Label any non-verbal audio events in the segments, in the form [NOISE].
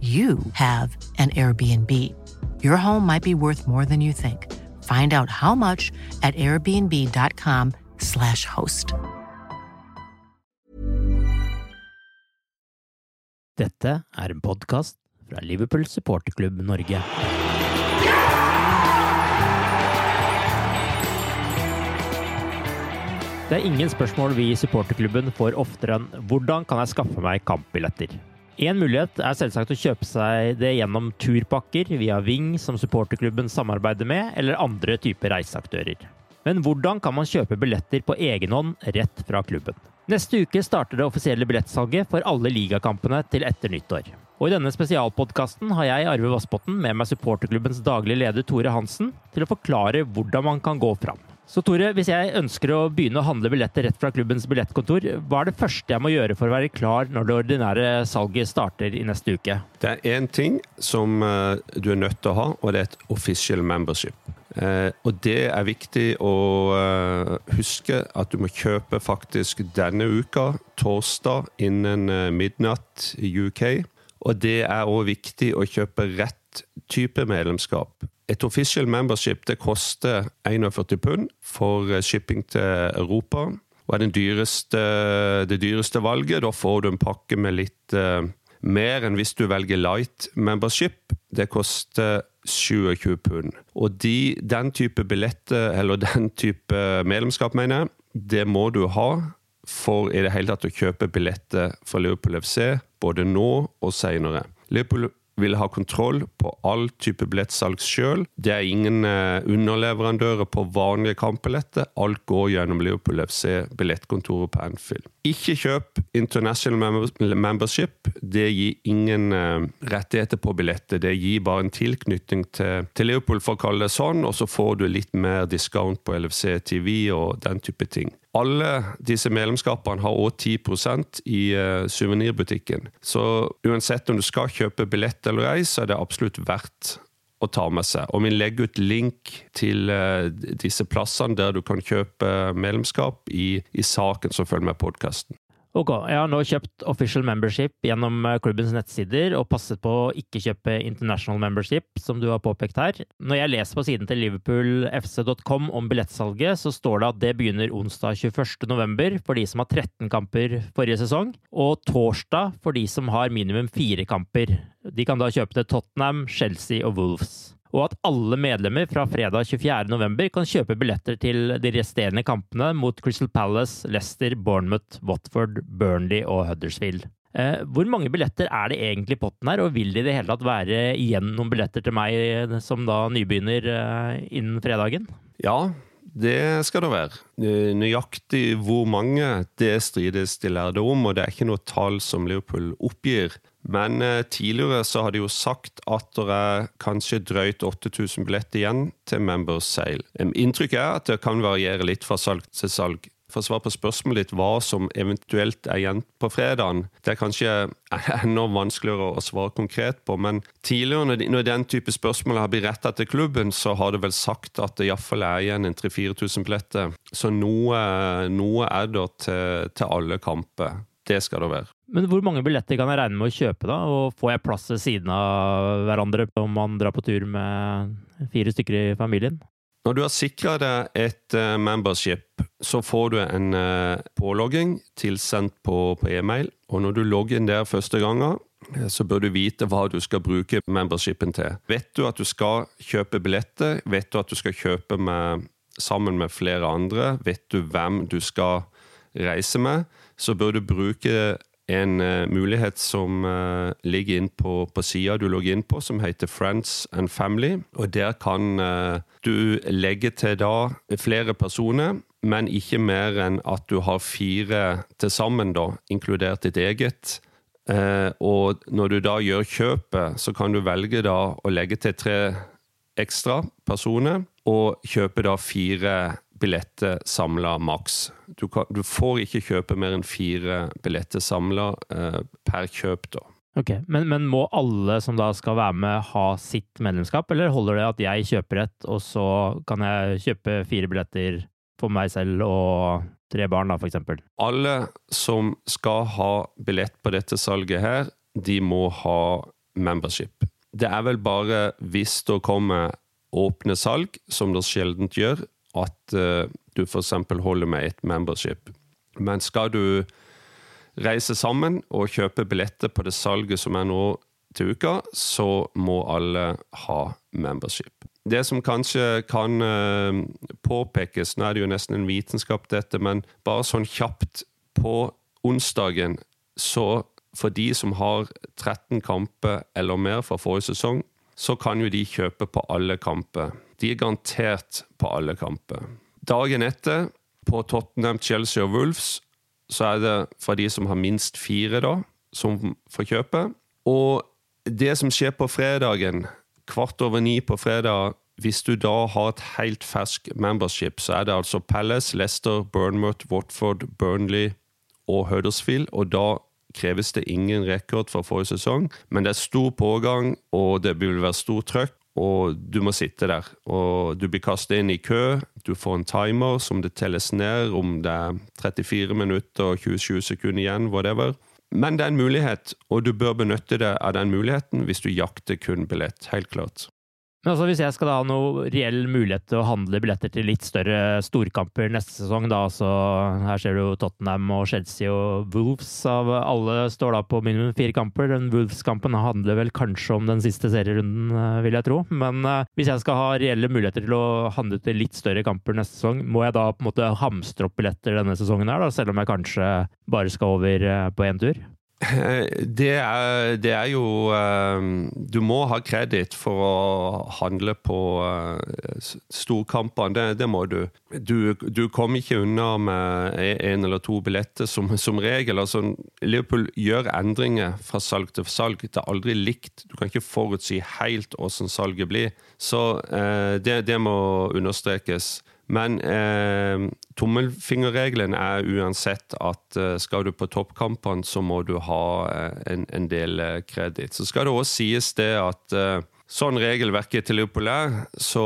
you have an Airbnb. Your home might be worth more than you think. Find out how much at airbnb.com/slash host. Dette er en podkast fra Liverpool supporterklubb Norge. Det er ingen spørsmål vi i supporterklubben får oftere enn 'hvordan kan jeg skaffe meg kampbilletter'? En mulighet er selvsagt å kjøpe seg det gjennom turpakker via Ving, som supporterklubben samarbeider med, eller andre typer reiseaktører. Men hvordan kan man kjøpe billetter på egen hånd rett fra klubben? Neste uke starter det offisielle billettsalget for alle ligakampene til etter nyttår. Og i denne spesialpodkasten har jeg, Arve Vassbotten med meg supporterklubbens daglige leder Tore Hansen til å forklare hvordan man kan gå fram. Så Tore, hvis jeg ønsker å begynne å handle billetter rett fra klubbens billettkontor, hva er det første jeg må gjøre for å være klar når det ordinære salget starter i neste uke? Det er én ting som eh, du er nødt til å ha, og det er et official membership. Eh, og det er viktig å eh, huske at du må kjøpe faktisk denne uka, torsdag, innen midnatt i UK. Og det er òg viktig å kjøpe rett type medlemskap. Et official membership det koster 41 pund for eh, shipping til Europa. Og er dyreste, det dyreste valget. Da får du en pakke med litt uh, mer enn hvis du velger light membership. Det koster 27 pund. Og de, den type billetter, eller [LAUGHS] den type medlemskap, mener jeg, det må du ha for i det hele tatt å kjøpe billetter for Liverpool FC, både nå og seinere. Liverpool vil ha kontroll på all type billettsalg sjøl. Det er ingen uh, underleverandører på vanlige kampbilletter. Alt går gjennom Liverpool FC, billettkontoret på Anfield. Ikke kjøp international membership. Det gir ingen uh, rettigheter på billetter. Det gir bare en tilknytning til, til, Liverpool, for å kalle det sånn, og så får du litt mer discount på LFC TV og den type ting. Alle disse medlemskapene har òg 10% i uh, suvenirbutikken. Så uansett om du skal kjøpe billett eller ei, så er det absolutt verdt å ta med seg. Og vi legger ut link til uh, disse plassene der du kan kjøpe medlemskap i, i saken som følger med podkasten. Ok, jeg har nå kjøpt official membership gjennom eh, klubbens nettsider og passet på å ikke kjøpe international membership, som du har påpekt her. Når jeg leser på siden til liverpoolfc.com om billettsalget, så står det at det begynner onsdag 21.11. for de som har 13 kamper forrige sesong, og torsdag for de som har minimum fire kamper. De kan da kjøpe til Tottenham, Chelsea og Wolves og at alle medlemmer fra fredag 24.11 kan kjøpe billetter til de resterende kampene mot Crystal Palace, Leicester, Bournemouth, Watford, Burnley og Huddersfield. Eh, hvor mange billetter er det egentlig i potten her, og vil det i det hele tatt være igjen noen billetter til meg eh, som da nybegynner eh, innen fredagen? Ja, det skal det være. Nøyaktig hvor mange, det strides de lærde om, og det er ikke noe tall som Liverpool oppgir. Men eh, tidligere så har de jo sagt at det er kanskje drøyt 8000 billetter igjen til Members Sale. Inntrykket er at det kan variere litt fra salg til salg. for å svare på spørsmålet ditt, hva som eventuelt er igjen på fredagen, det er kanskje [LAUGHS] enda vanskeligere å svare konkret på. Men tidligere, når den type spørsmål har blitt retta til klubben, så har det vel sagt at det iallfall er igjen en 3000-4000 billetter. Så noe, noe er det til, til alle kamper. Det skal det være. Men hvor mange billetter kan jeg regne med å kjøpe, da? Og får jeg plass ved siden av hverandre om man drar på tur med fire stykker i familien? Når du har sikra deg et uh, membership, så får du en uh, pålogging tilsendt på, på, e-mail. Og når du logger inn der første gangen, eh, så bør du vite hva du skal bruke membershipen til. Vet du at du skal kjøpe billetter? Vet du at du skal kjøpe med, sammen med flere andre? Vet du hvem du skal reise med? Så bør du bruke en uh, mulighet som uh, ligger inn på, på sida du logger inn på, som heter Friends and Family. Og Der kan uh, du legge til da flere personer, men ikke mer enn at du har fire til sammen, da, inkludert ditt eget. og når du da gjør kjøpet, så kan du velge da å legge til tre ekstra personer, og kjøpe da fire billetter samla maks. Du, du, får ikke kjøpe mer enn fire billetter samla eh, per kjøp, da. Ok, men, men, må alle som da skal være med, ha sitt medlemskap, eller holder det at jeg kjøper et, og så kan jeg kjøpe fire billetter for meg selv og tre barn, da, for eksempel? Alle som skal ha billett på dette salget her, de må ha membership. Det er vel bare hvis det kommer åpne salg, som det sjelden gjør, at uh, du f.eks. holder med et membership. Men skal du reise sammen og kjøpe billetter på det salget som er nå til uka, så må alle ha membership. Det som kanskje kan uh, påpekes, nå er det jo nesten en vitenskap dette, men bare sånn kjapt på onsdagen, så for de som har 13 kamper eller mer fra forrige sesong, så kan jo de kjøpe på alle kamper. De er garantert på alle kamper. Dagen etter, på Tottenham, Chelsea og Wolves, så er det fra de som har minst fire, da, som får kjøpe. Og det som skjer på fredagen, kvart over ni på fredag hvis du da har et helt fersk membership, så er det altså Palace, Leicester, Burnmouth, Watford, Burnley og Huddersfield. Og da kreves det ingen rekord fra forrige sesong, men det er stor pågang, og det vil være stor trøkk og du må sitte der. Og du blir kastet inn i kø, du får en timer som det telles ned om det er 34 minutter og 27 sekunder igjen, whatever. Men det er en mulighet, og du bør benytte deg av den muligheten hvis du jakter kun billett. Helt klart. Men altså, hvis jeg skal ha noe reell mulighet til å handle billetter til litt større storkamper neste sesong, da, så her ser du Tottenham og Chelsea og Wolves av alle står da på minimum fire kamper. Den Wolves-kampen handler vel kanskje om den siste serierunden, eh, vil jeg tro. Men uh, hvis jeg skal ha reelle muligheter til å handle til litt større kamper neste sesong, må jeg da på en måte hamstre opp billetter denne sesongen her, da, selv om jeg kanskje bare skal over uh, på én tur? Det er, det er, jo ehm, Du må ha kreditt for å handle på uh, storkampene. Det, det, må du. du. Du kommer ikke unna med én eller to billetter, som, som regel. Altså, Liverpool gjør endringer fra salg til salg. Det er aldri likt. Du kan ikke forutsi helt hvordan salget blir. Så det, det må understrekes. Men eh, tommelfingerregelen er uansett at eh, skal du på toppkampene, så må du ha eh, en, en, del eh, kreditt. Så skal det også sies det at sånn regelverket til er, så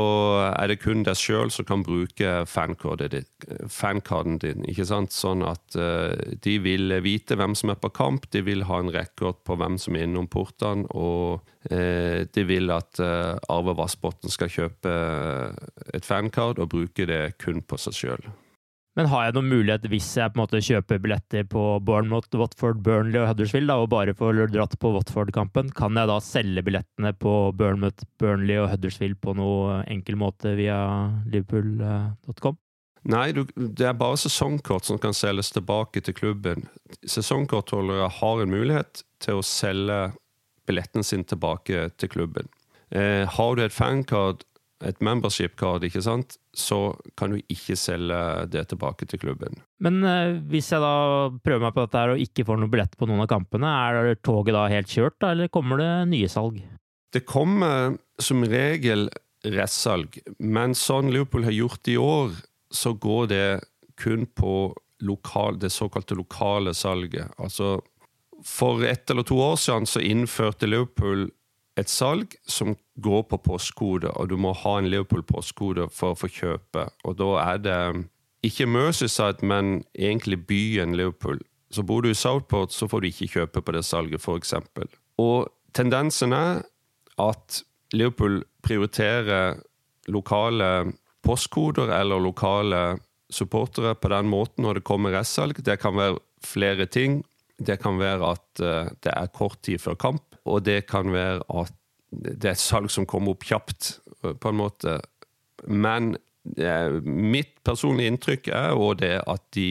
er det kun deg sjøl som kan bruke fankarden din. ikke sant? Sånn at uh, de vil vite hvem som er på kamp, de vil ha en rekord på hvem som er innom portene, og uh, de vil at uh, Arve Vassbotn skal kjøpe et fankard og bruke det kun på seg sjøl. Men har jeg noen mulighet, hvis jeg på en måte kjøper billetter på Bournemouth, Watford, Burnley og Huddersfield, da, og bare får dratt på Watford-kampen, kan jeg da selge billettene på Bournemouth, Burnley og Huddersfield på noe enkel måte via liverpool.com? Nei, du, det er bare sesongkort som kan selges tilbake til klubben. Sesongkortholdere har en mulighet til å selge billetten sin tilbake til klubben. Eh, har du et fankart et membership card, ikke sant, så kan du ikke selge det tilbake til klubben. Men eh, hvis jeg da prøver meg på dette her og ikke får noe billett på noen av kampene, er toget da helt kjørt, da, eller kommer det nye salg? Det kommer som regel restsalg, men sånn Liverpool har gjort i år, så går det kun på lokal, det såkalte lokale salget. Altså, for ett eller to år siden så innførte Liverpool et salg som går på postkode, og du må ha en Liverpool-postkode for å få kjøpe. Og da er det ikke Mercyside, men egentlig byen Liverpool. Så bor du i Southport, så får du ikke kjøpe på det salget, f.eks. Og tendensen er at Liverpool prioriterer lokale postkoder eller lokale supportere på den måten når det kommer restsalg. Det kan være flere ting. Det kan være at eh, det er kort tid før kamp, og det kan være at det er et salg som kommer opp kjapt, eh, på en måte. Men eh, mitt personlige inntrykk er jo det at de,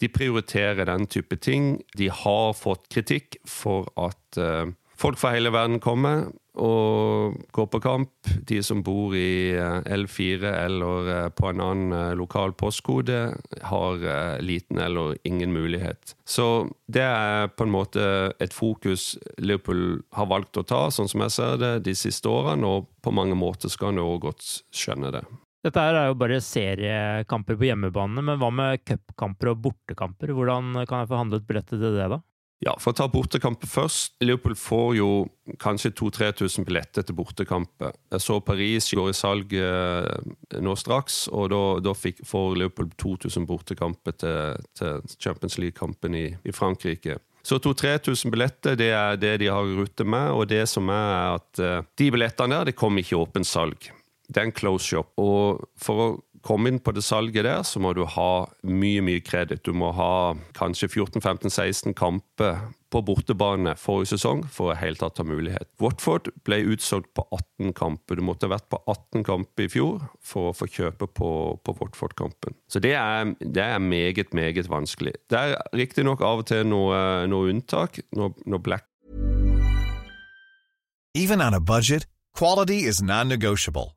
de, prioriterer den type ting. De har fått kritikk for at folk fra hele verden kommer og går på kamp. De som bor i eh, L4 eller eh, på en annen eh, lokal postkode, har liten eller ingen mulighet. Så det er på en måte et fokus Liverpool har valgt å ta, sånn som jeg ser det, de siste årene, og på mange måter skal en også godt skjønne det. Dette er jo bare seriekamper på hjemmebane, men hva med cupkamper og bortekamper? Hvordan kan jeg få handlet billetter til det, da? Ja, For å ta bortekamper først. Liverpool får jo kanskje 2000-3000 billetter til bortekamper. Jeg så Paris går i salg eh, nå straks, og da, da fikk, får Liverpool 2000 bortekamper til, til Champions League-kampen i, i, Frankrike. Så 2000-3000 billetter det er det de har rute med, og det som er at uh, de billettene der det kommer ikke i åpent salg. Det er en close shop. Og for å komme inn på det salget der, så må du ha mye, mye kreditt. Du må ha kanskje 14-15-16 kamper på bortebane forrige sesong for å helt tatt ha mulighet. Watford ble utsolgt på 18 kamper. Du måtte ha vært på 18 kamper i fjor for å få kjøpe på, på Watford-kampen. Så det er, det er, meget, meget vanskelig. Det er riktignok av og til noe, noe unntak. Når, når Black Even on a budget, quality is non-negotiable.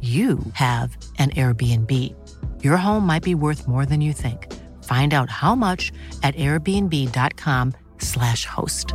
you have an Airbnb. Your home might be worth more than you think. Find out how much at airbnb.com/slash host.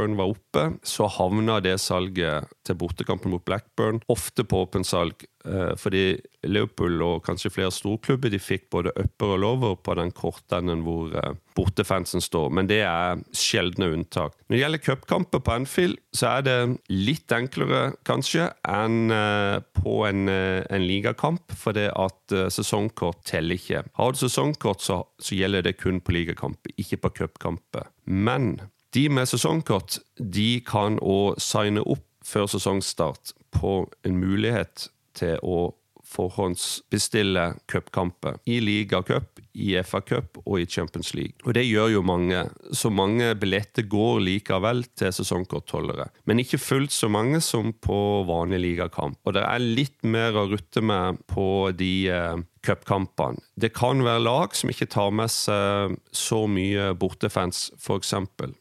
Blackburn var oppe, så havna det salget til bortekampen mot Blackburn ofte på åpent salg. Eh, fordi Liverpool og kanskje flere storklubber de fikk både upper og lover på den kortenden hvor eh, bortefansen står, men det er sjeldne unntak. Når det gjelder cupkamper på Anfield, så er det litt enklere kanskje enn eh, på en, en ligakamp, fordi at sesongkort teller ikke. Har du sesongkort, så, så gjelder det kun på ligakamper, ikke på cupkamper. Men de med sesongkort de kan òg signe opp før sesongstart på en mulighet til å forhåndsbestille cupkamper i ligacup, i FA-cup og i Champions League. Og det gjør jo mange, så mange billetter går likevel til sesongkortholdere. Men ikke fullt så mange som på vanlig ligakamp. Og det er litt mer å rutte med på de eh, cupkampene. Det kan være lag som ikke tar med seg så mye bortefans, f.eks.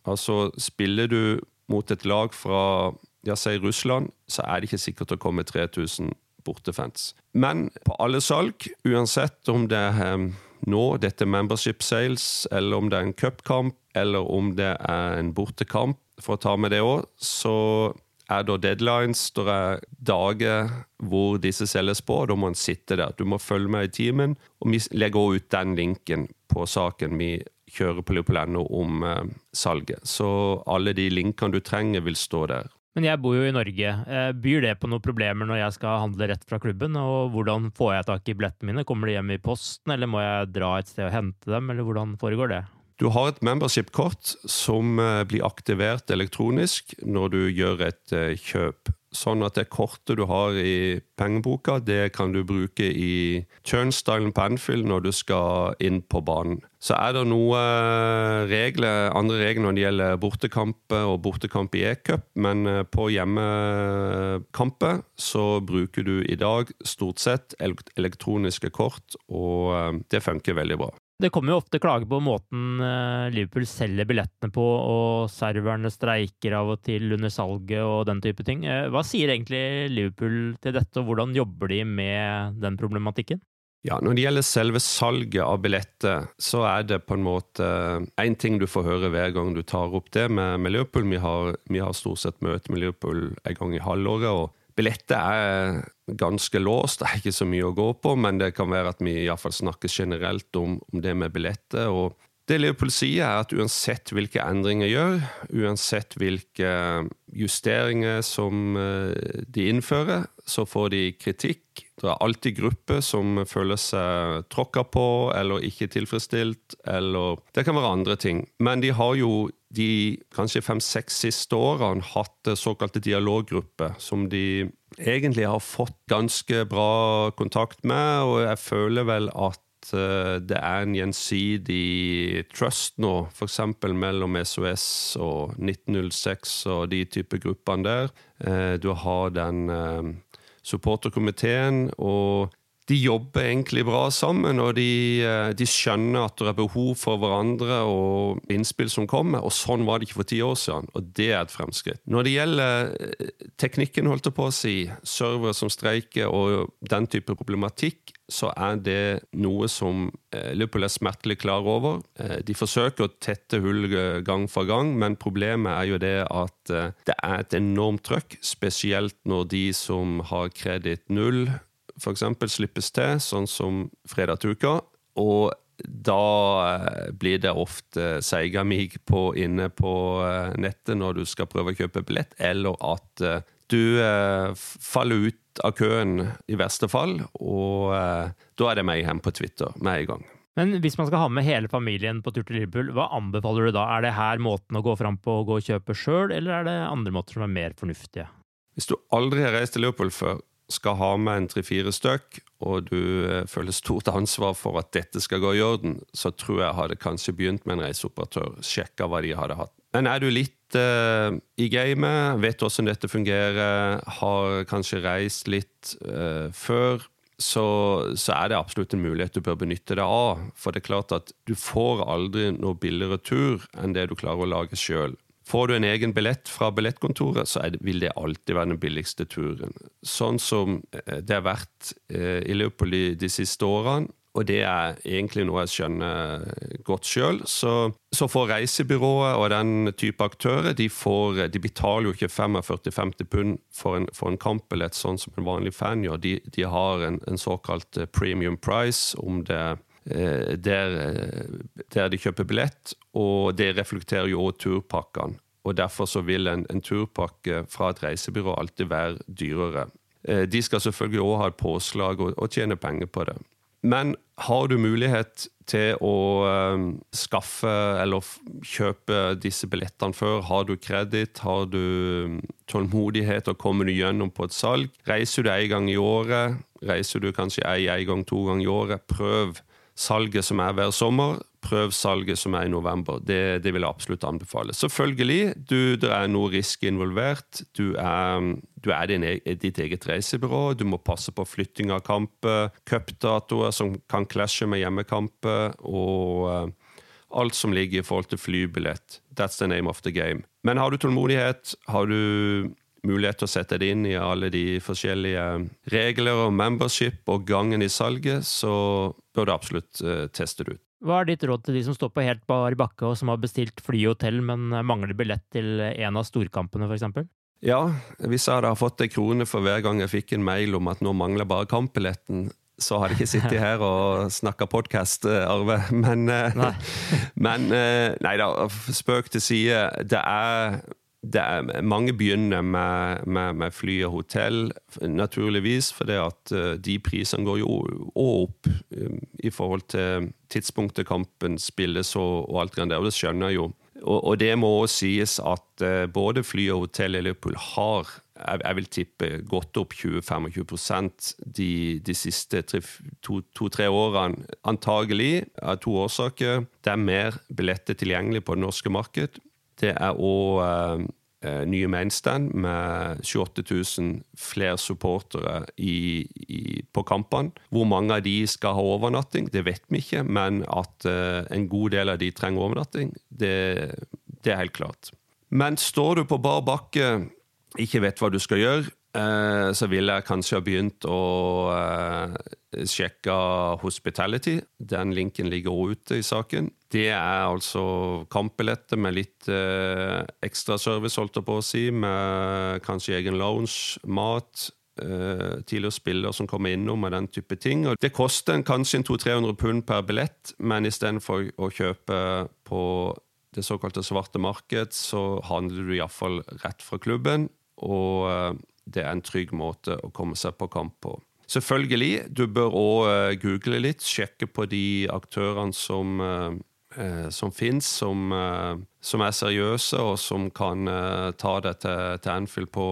Altså, spiller du mot et lag fra ja, si Russland, så er det ikke sikkert å komme 3000 bortefans. Men på alle salg, uansett om det er ehm, nå, dette membership sales, eller om det er en cupkamp, eller om det er en bortekamp, for å ta med det òg, så er da deadlines. Det er dager hvor disse selges på, da må man sitte der. Du må følge med i timen, og vi legger også ut den linken på saken vi kjører på Leopoldno om eh, salget. Så alle de linkene du trenger, vil stå der. Men jeg bor jo i Norge. Eh, byr det på noen problemer når jeg skal handle rett fra klubben? Og hvordan får jeg tak i billettene mine? Kommer de hjem i posten, eller må jeg dra et sted og hente dem, eller hvordan foregår det? Du har et membership-kort som eh, blir aktivert elektronisk når du gjør et eh, kjøp. Sånn at det kortet du har i pengeboka, det kan du bruke i turnstylen på Anfield når du skal inn på banen. Så er det noen regler, andre regler når det gjelder bortekamper og bortekamp i e-cup, men eh, på hjemmekamper så bruker du i dag stort sett elektroniske kort, og eh, det funker veldig bra. Det kommer jo ofte klager på måten eh, Liverpool selger billettene på, og serverne streiker av og til under salget og den type ting. Eh, hva sier egentlig Liverpool til dette, og hvordan jobber de med den problematikken? Ja, Når det gjelder selve salget av billetter, så er det på en måte én ting du får høre hver gang du tar opp det med, med Liverpool. Vi har, vi har, stort sett møte med Liverpool en gang i halvåret. og Billettet er ganske låst, det er ikke så mye å gå på, men det kan være at vi i fall snakker generelt om, om det med billetter. og det Liverpool sier, er at uansett hvilke endringer gjør, uansett hvilke justeringer som eh, de innfører, så får de kritikk. Det er alltid grupper som føler seg tråkka på eller ikke tilfredsstilt, eller Det kan være andre ting. Men de har jo de kanskje fem-seks siste årene hatt såkalte dialoggrupper, som de egentlig har fått ganske bra kontakt med, og jeg føler vel at Eh, det er en gjensidig trust nå, f.eks. mellom SOS og 1906 og de type gruppene der. Eh, du har den eh, supporterkomiteen, og de jobber egentlig bra sammen, og de, de, skjønner at det er behov for hverandre og innspill som kommer. Og sånn var det ikke for ti år siden, og det er et fremskritt. Når det gjelder teknikken, holdt jeg på å si, servere som streiker og den type problematikk, så er det noe som eh, Liverpool er smertelig klar over. Eh, de forsøker å tette hull eh, gang for gang, men problemet er jo det at det er et enormt trøkk, spesielt når de som har kreditt null, f.eks. slippes til, sånn som fredag til uka. Og da blir det ofte seigamig på, inne på nettet når du skal prøve å kjøpe billett, eller at du faller ut av køen i verste fall, og eh, da er det meg hjem på Twitter med en gang. Men hvis man skal ha med hele familien på tur til Liverpool, hva anbefaler du da? Er det her måten å gå fram på å gå og kjøpe sjøl, eller er det andre måter som er mer fornuftige? Hvis du aldri har reist til Liverpool før, skal ha med en tre-fire stykk, og du eh, føler stort ansvar for at dette skal gå i orden, så tror jeg hadde kanskje begynt med en reiseoperatør, sjekka hva de hadde hatt. Men er du litt uh, i gamet, vet hvordan dette fungerer, har kanskje reist litt uh, før, så, så, er det absolutt en mulighet du bør benytte deg av. For det er klart at du får aldri noe billigere tur enn det du klarer å lage sjøl. Får du en egen billett fra billettkontoret, så det, vil det alltid være den billigste turen. Sånn som eh, det har vært i Liverpool de, de siste årene. og det er egentlig noe jeg skjønner godt sjøl. Så, så får reisebyrået og den type aktører de, får, de betaler jo ikke 45-50 pund for en, for en kampbillett, sånn som en vanlig fan gjør. De, de har en, en, såkalt eh, premium price om det eh, der, der, de kjøper billett, og det reflekterer jo også turpakkene. Og Derfor så vil en, en turpakke fra et reisebyrå alltid være dyrere. De skal selvfølgelig òg ha et påslag og, og tjene penger på det. Men har du mulighet til å uh, skaffe eller kjøpe disse billettene før? Har du kreditt? Har du um, tålmodighet og kommer du gjennom på et salg? Reiser du en gang i året? Reiser du kanskje en gang, to ganger i året? Prøv salget som er hver sommer. Prøv salget som er i november. Det, det vil jeg absolutt anbefale. Selvfølgelig, du, det er noe risk involvert. Du er, du er din, e, ditt eget reisebyrå. Du må passe på flytting av kamper, cupdatoer som kan klasje med hjemmekamper, og uh, alt som ligger i forhold til flybillett. That's the name of the game. Men har du tålmodighet, har du mulighet til å sette det inn i alle de forskjellige regler og membership og gangen i salget, så bør du absolutt uh, teste det ut. Hva er ditt råd til de som står på helt bar bakke og som har bestilt fly og hotell, men mangler billett til en av storkampene, f.eks.? Ja, hvis jeg hadde fått en krone for hver gang jeg fikk en mail om at nå mangler bare kampbilletten, så hadde jeg ikke sittet [LAUGHS] her og snakka podkast, Arve. Men nei. [LAUGHS] men nei da, spøk til side. Det er er, mange begynner med, med, med, fly og hotell, naturligvis, for at uh, de prisene går jo opp um, i forhold til tidspunktet kampen spilles og, og alt det der, og det skjønner jeg jo. Og, og det må også sies at uh, både fly og hotell i Liverpool har jeg, jeg vil tippe gått opp 20-25% de, de siste to-tre to, årene. Antagelig av to årsaker. Det er mer billetter tilgjengelig på det norske marked. Det er òg eh, eh, nye mainstand med 28 000 flere supportere i, i, på kampene. Hvor mange av de skal ha overnatting, det vet vi ikke, men at uh, en god del av de trenger overnatting, det, det er helt klart. Men står du på bar bakke, ikke vet hva du skal gjøre, Eh, så ville jeg kanskje ha begynt å eh, sjekke Hospitality. Den linken ligger også ute i saken. Det er altså kampbilletter med litt eh, ekstra service, holdt jeg på å si, med kanskje egen lounge, mat. Tidligere spillere som kommer innom med den type ting. Og det koster kanskje 200-300 pund per billett, men istedenfor å kjøpe på det såkalte svarte marked, så handler du iallfall rett fra klubben. Og det er en trygg måte å komme seg på kamp på. Selvfølgelig, du bør òg eh, google litt, sjekke på de aktørene som, eh, eh, som fins, som, som, er seriøse, og som kan ta deg til, til Anfield på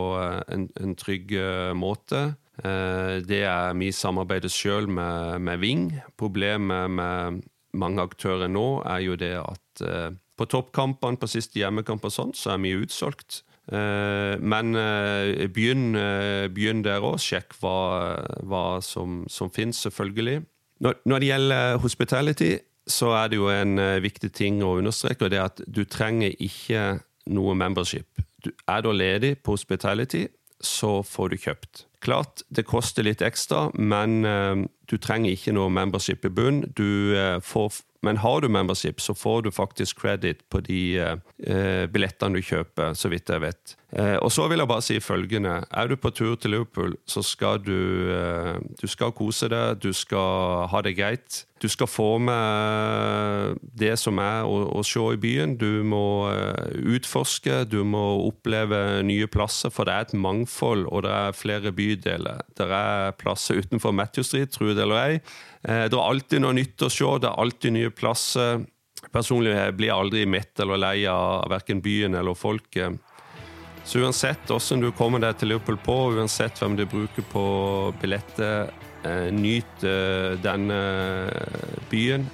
en, en trygg måte. Det er vi samarbeider sjøl med, med Ving. Problemet med mange aktører nå er jo det at på toppkampene på siste hjemmekamp og sånt, så er vi utsolgt. Eh, men eh, begynn, eh, begynn der òg. Sjekk hva, hva som, som finnes, selvfølgelig. Når, når, det gjelder hospitality, så er det jo en viktig ting å understreke, og det er at du trenger ikke noe membership. Du, er du ledig på hospitality, så får du kjøpt. Klart, det koster litt ekstra, men du trenger ikke noe membership i bunn. Du får men har du membership, så får du faktisk credit på de eh, billettene du kjøper, så vidt jeg vet. Eh, og så vil jeg bare si følgende. Er du på tur til Liverpool, så skal du, eh, du skal kose deg, du skal ha det greit. Du skal få med det som er å, å se i byen. Du må eh, utforske, du må oppleve nye plasser, for det er et mangfold, og det er flere bydeler. Det er plasser [LAUGHS] utenfor Matthew Street, tro det eller ei. Det er alltid noe nytt å se, det er alltid nye plasser. Personlig blir jeg aldri mett eller lei av verken byen eller folket. Så uansett hvordan du kommer deg til Liverpool på, uansett hvem du bruker på billetter, eh, nyt eh, denne byen.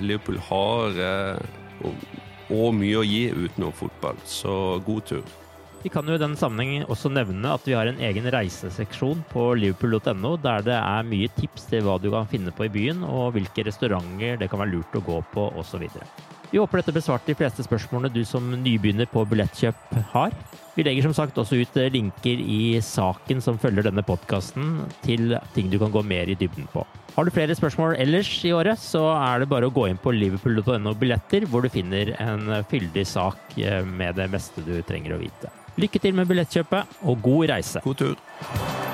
Liverpool har og mye å gi utenom fotball, så god tur. Vi kan jo i den sammenheng også nevne at vi har en egen reiseseksjon på liverpool.no, der det er mye tips til hva du kan finne på i byen, og hvilke restauranter det kan være lurt å gå på, osv. Vi håper dette besvarte de fleste spørsmålene du som nybegynner på billettkjøp har. Vi legger som sagt også ut linker i saken som følger denne podkasten, til ting du kan gå mer i dybden på. Har du flere spørsmål ellers i året, så er det bare å gå inn på liverpool.no billetter, hvor du finner en fyldig sak eh, med det meste du trenger å vite. Lykke til med billettkjøpet, og god reise! God tur!